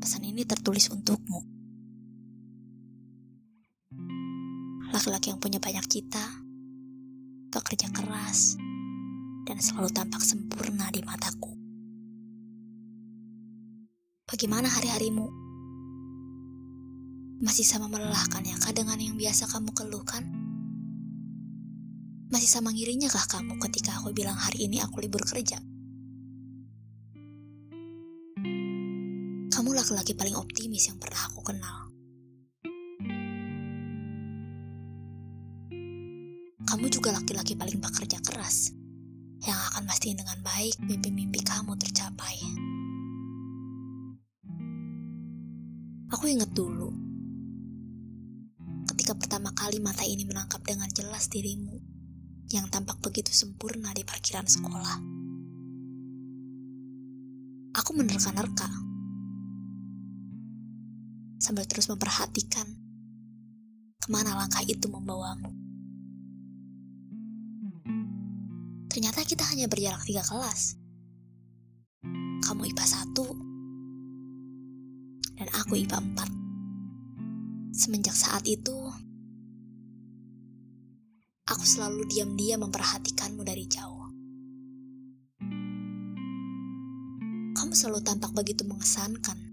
Pesan ini tertulis untukmu. Laki-laki yang punya banyak cita, pekerja keras, dan selalu tampak sempurna di mataku. Bagaimana hari-harimu? Masih sama melelahkan ya kah dengan yang biasa kamu keluhkan? Masih sama ngirinya kah kamu ketika aku bilang hari ini aku libur kerja? Kamu laki-laki paling optimis yang pernah aku kenal. Kamu juga laki-laki paling bekerja keras yang akan mastiin dengan baik mimpi-mimpi kamu tercapai. Aku ingat dulu, ketika pertama kali mata ini menangkap dengan jelas dirimu yang tampak begitu sempurna di parkiran sekolah. Aku menerka-nerka sambil terus memperhatikan ke mana langkah itu membawamu. Ternyata kita hanya berjarak tiga kelas. Kamu IPA 1, dan aku IPA 4. Semenjak saat itu, aku selalu diam-diam memperhatikanmu dari jauh. Kamu selalu tampak begitu mengesankan.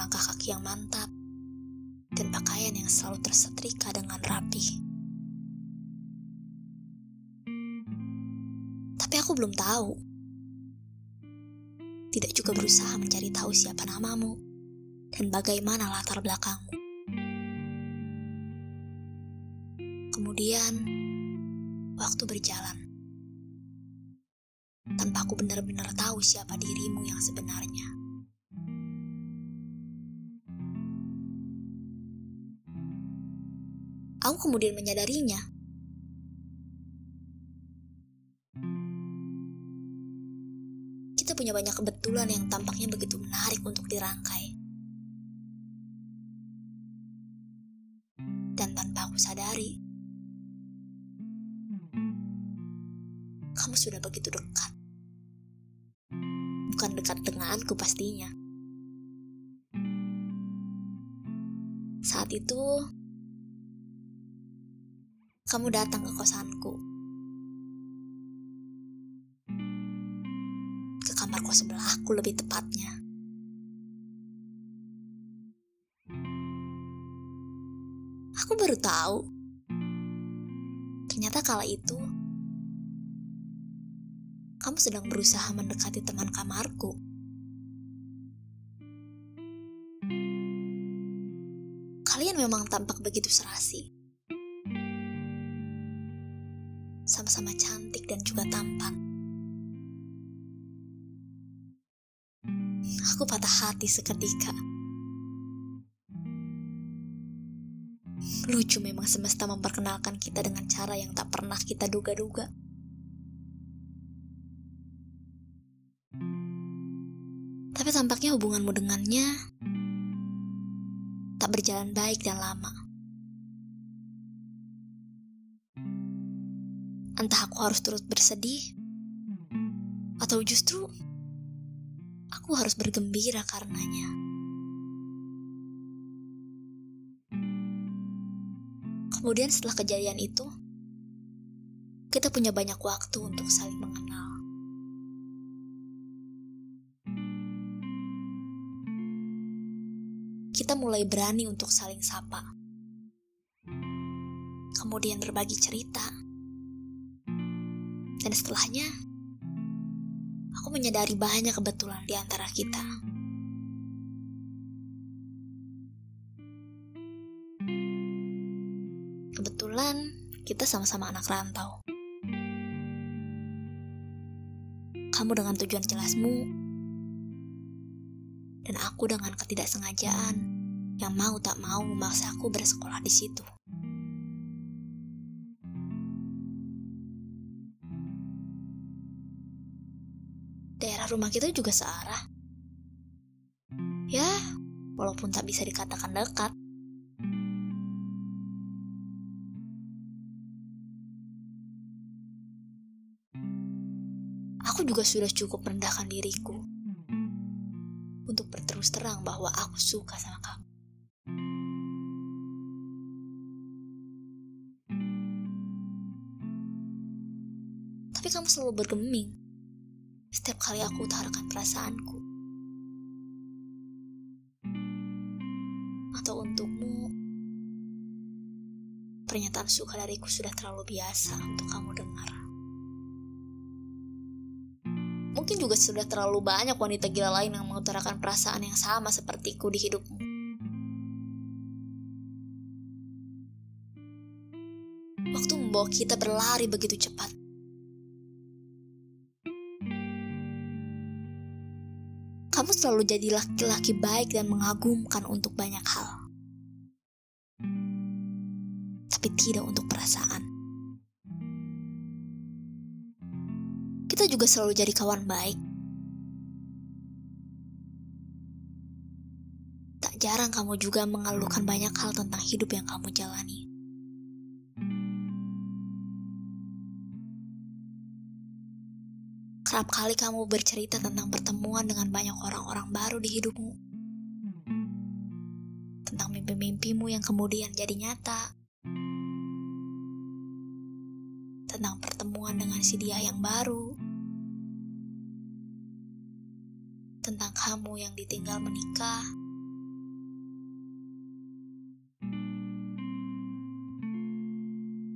Langkah kaki yang mantap dan pakaian yang selalu tersetrika dengan rapi. Tapi aku belum tahu tidak juga berusaha mencari tahu siapa namamu dan bagaimana latar belakangmu. Kemudian, waktu berjalan. Tanpa aku benar-benar tahu siapa dirimu yang sebenarnya. Aku kemudian menyadarinya punya banyak kebetulan yang tampaknya begitu menarik untuk dirangkai. Dan tanpa aku sadari, kamu sudah begitu dekat. Bukan dekat denganku pastinya. Saat itu, kamu datang ke kosanku kamar kos sebelahku lebih tepatnya. Aku baru tahu. Ternyata kala itu kamu sedang berusaha mendekati teman kamarku. Kalian memang tampak begitu serasi. Sama-sama cantik dan juga tampan. Aku patah hati seketika. Lucu memang semesta memperkenalkan kita dengan cara yang tak pernah kita duga-duga. Tapi tampaknya hubunganmu dengannya tak berjalan baik dan lama. Entah aku harus turut bersedih, atau justru aku harus bergembira karenanya. Kemudian setelah kejadian itu, kita punya banyak waktu untuk saling mengenal. Kita mulai berani untuk saling sapa. Kemudian berbagi cerita. Dan setelahnya, aku menyadari banyak kebetulan di antara kita. Kebetulan kita sama-sama anak rantau. Kamu dengan tujuan jelasmu, dan aku dengan ketidaksengajaan yang mau tak mau memaksa aku bersekolah di situ. Rumah kita juga searah. Ya, walaupun tak bisa dikatakan dekat. Aku juga sudah cukup merendahkan diriku untuk berterus terang bahwa aku suka sama kamu. Tapi kamu selalu bergeming setiap kali aku utarakan perasaanku. Atau untukmu, pernyataan suka dariku sudah terlalu biasa untuk kamu dengar. Mungkin juga sudah terlalu banyak wanita gila lain yang mengutarakan perasaan yang sama sepertiku di hidupmu. Waktu membawa kita berlari begitu cepat. Kamu selalu jadi laki-laki baik dan mengagumkan untuk banyak hal. Tapi tidak untuk perasaan. kita juga selalu jadi kawan baik. Tak jarang kamu juga mengeluhkan banyak hal tentang hidup yang kamu jalani. Kerap kali kamu bercerita tentang pertemuan dengan banyak orang-orang baru di hidupmu. Tentang mimpi-mimpimu yang kemudian jadi nyata. Tentang pertemuan dengan si dia yang baru tentang kamu yang ditinggal menikah.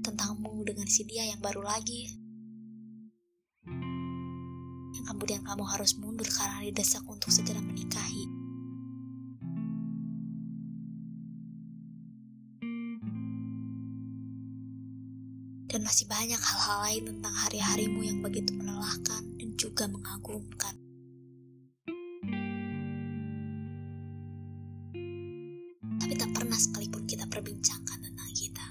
Tentangmu dengan si dia yang baru lagi. Kemudian kamu harus mundur karena didesak untuk segera menikahi. Dan masih banyak hal-hal lain tentang hari-harimu yang begitu melelahkan dan juga mengagumkan. pernah sekalipun kita perbincangkan tentang kita.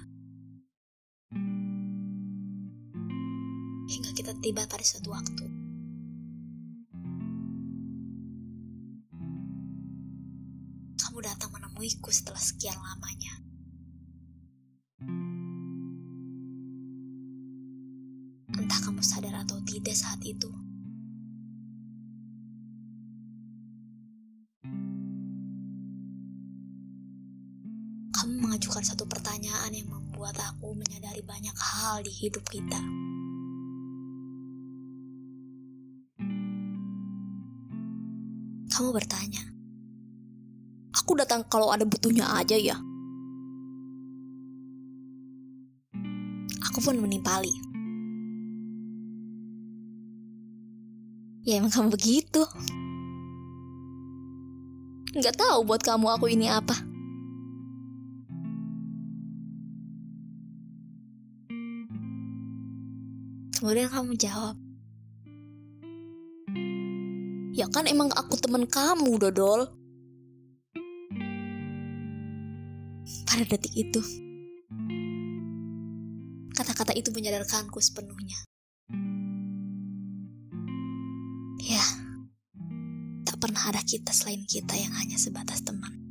Hingga kita tiba pada suatu waktu. Kamu datang menemuiku setelah sekian lamanya. Entah kamu sadar atau tidak saat itu. kamu mengajukan satu pertanyaan yang membuat aku menyadari banyak hal di hidup kita. Kamu bertanya, "Aku datang kalau ada butuhnya aja ya?" Aku pun menimpali. Ya emang kamu begitu. Nggak tahu buat kamu aku ini apa. Kemudian kamu jawab, Ya kan emang aku temen kamu, Dodol. Pada detik itu, kata-kata itu menyadarkanku sepenuhnya. Ya, tak pernah ada kita selain kita yang hanya sebatas teman.